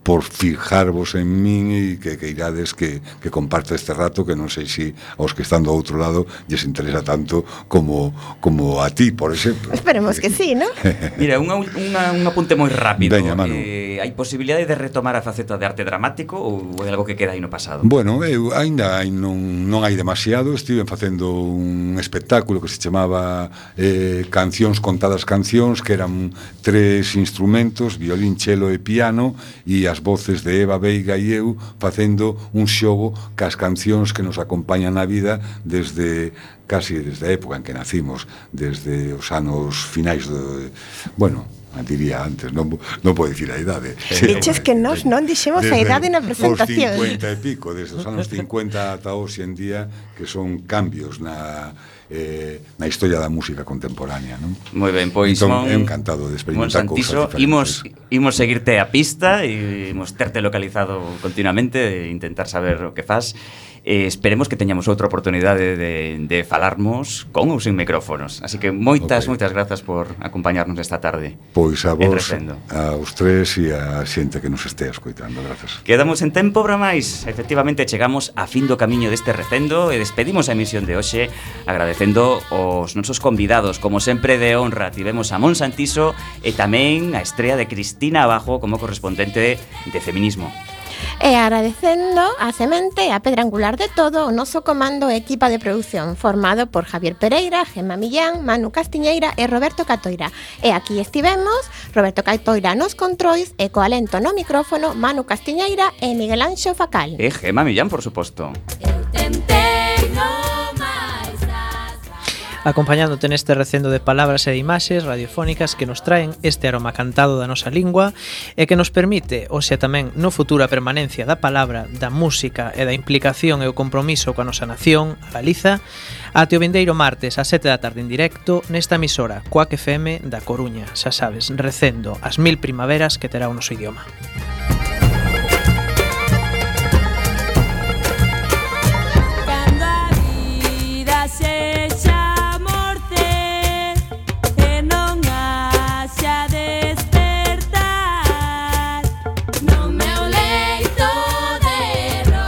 por fijarvos en min e que, que irades que, que comparte este rato que non sei se si aos que están do outro lado lles interesa tanto como, como a ti, por exemplo. Esperemos que sí, non? Mira, unha, unha, un apunte moi rápido. Veña, Manu. Eh, hai posibilidade de retomar a faceta de arte dramático ou é algo que queda aí no pasado? Bueno, eu aínda non, non hai demasiado. Estive facendo un espectáculo que se chamaba eh, Cancións contadas cancións, que eran tres instrumentos, violín, chelo e piano, e as voces de Eva Veiga e eu facendo un xogo cas cancións que nos acompañan na vida desde casi desde a época en que nacimos, desde os anos finais do, bueno, diría antes, non, non podo dicir a idade. Eh, sí, Diches que nós non dixemos a idade na presentación. Os 50 e pico, desde os anos 50 ata hoxe en día, que son cambios na eh, na historia da música contemporánea, non? Moi ben, pois entón, mon, encantado de experimentar cousas diferentes. Imos, imos seguirte a pista e imos terte localizado continuamente e intentar saber o que faz eh, esperemos que teñamos outra oportunidade de, de falarmos con ou sin micrófonos. Así que moitas, okay. moitas grazas por acompañarnos esta tarde. Pois a vos, aos tres e a xente que nos estea escoitando. Grazas. Quedamos en tempo para máis. Efectivamente, chegamos a fin do camiño deste recendo e despedimos a emisión de hoxe agradecendo os nosos convidados, como sempre de honra. Tivemos a Mon Santiso e tamén a estrella de Cristina Abajo como correspondente de Feminismo. E agradecendo a semente e a pedra angular de todo o noso comando e equipa de producción formado por Javier Pereira, Gemma Millán, Manu Castiñeira e Roberto Catoira. E aquí estivemos, Roberto Catoira nos controis e co alento no micrófono Manu Castiñeira e Miguel Anxo Facal. E Gemma Millán, por suposto. Eu tentei acompañándote neste recendo de palabras e imaxes radiofónicas que nos traen este aroma cantado da nosa lingua e que nos permite, ou sea tamén no futuro a permanencia da palabra, da música e da implicación e o compromiso coa nosa nación, a Galiza, ate o vindeiro martes a 7 da tarde en directo nesta emisora Coac FM da Coruña, xa sabes, recendo as mil primaveras que terá o noso idioma. Música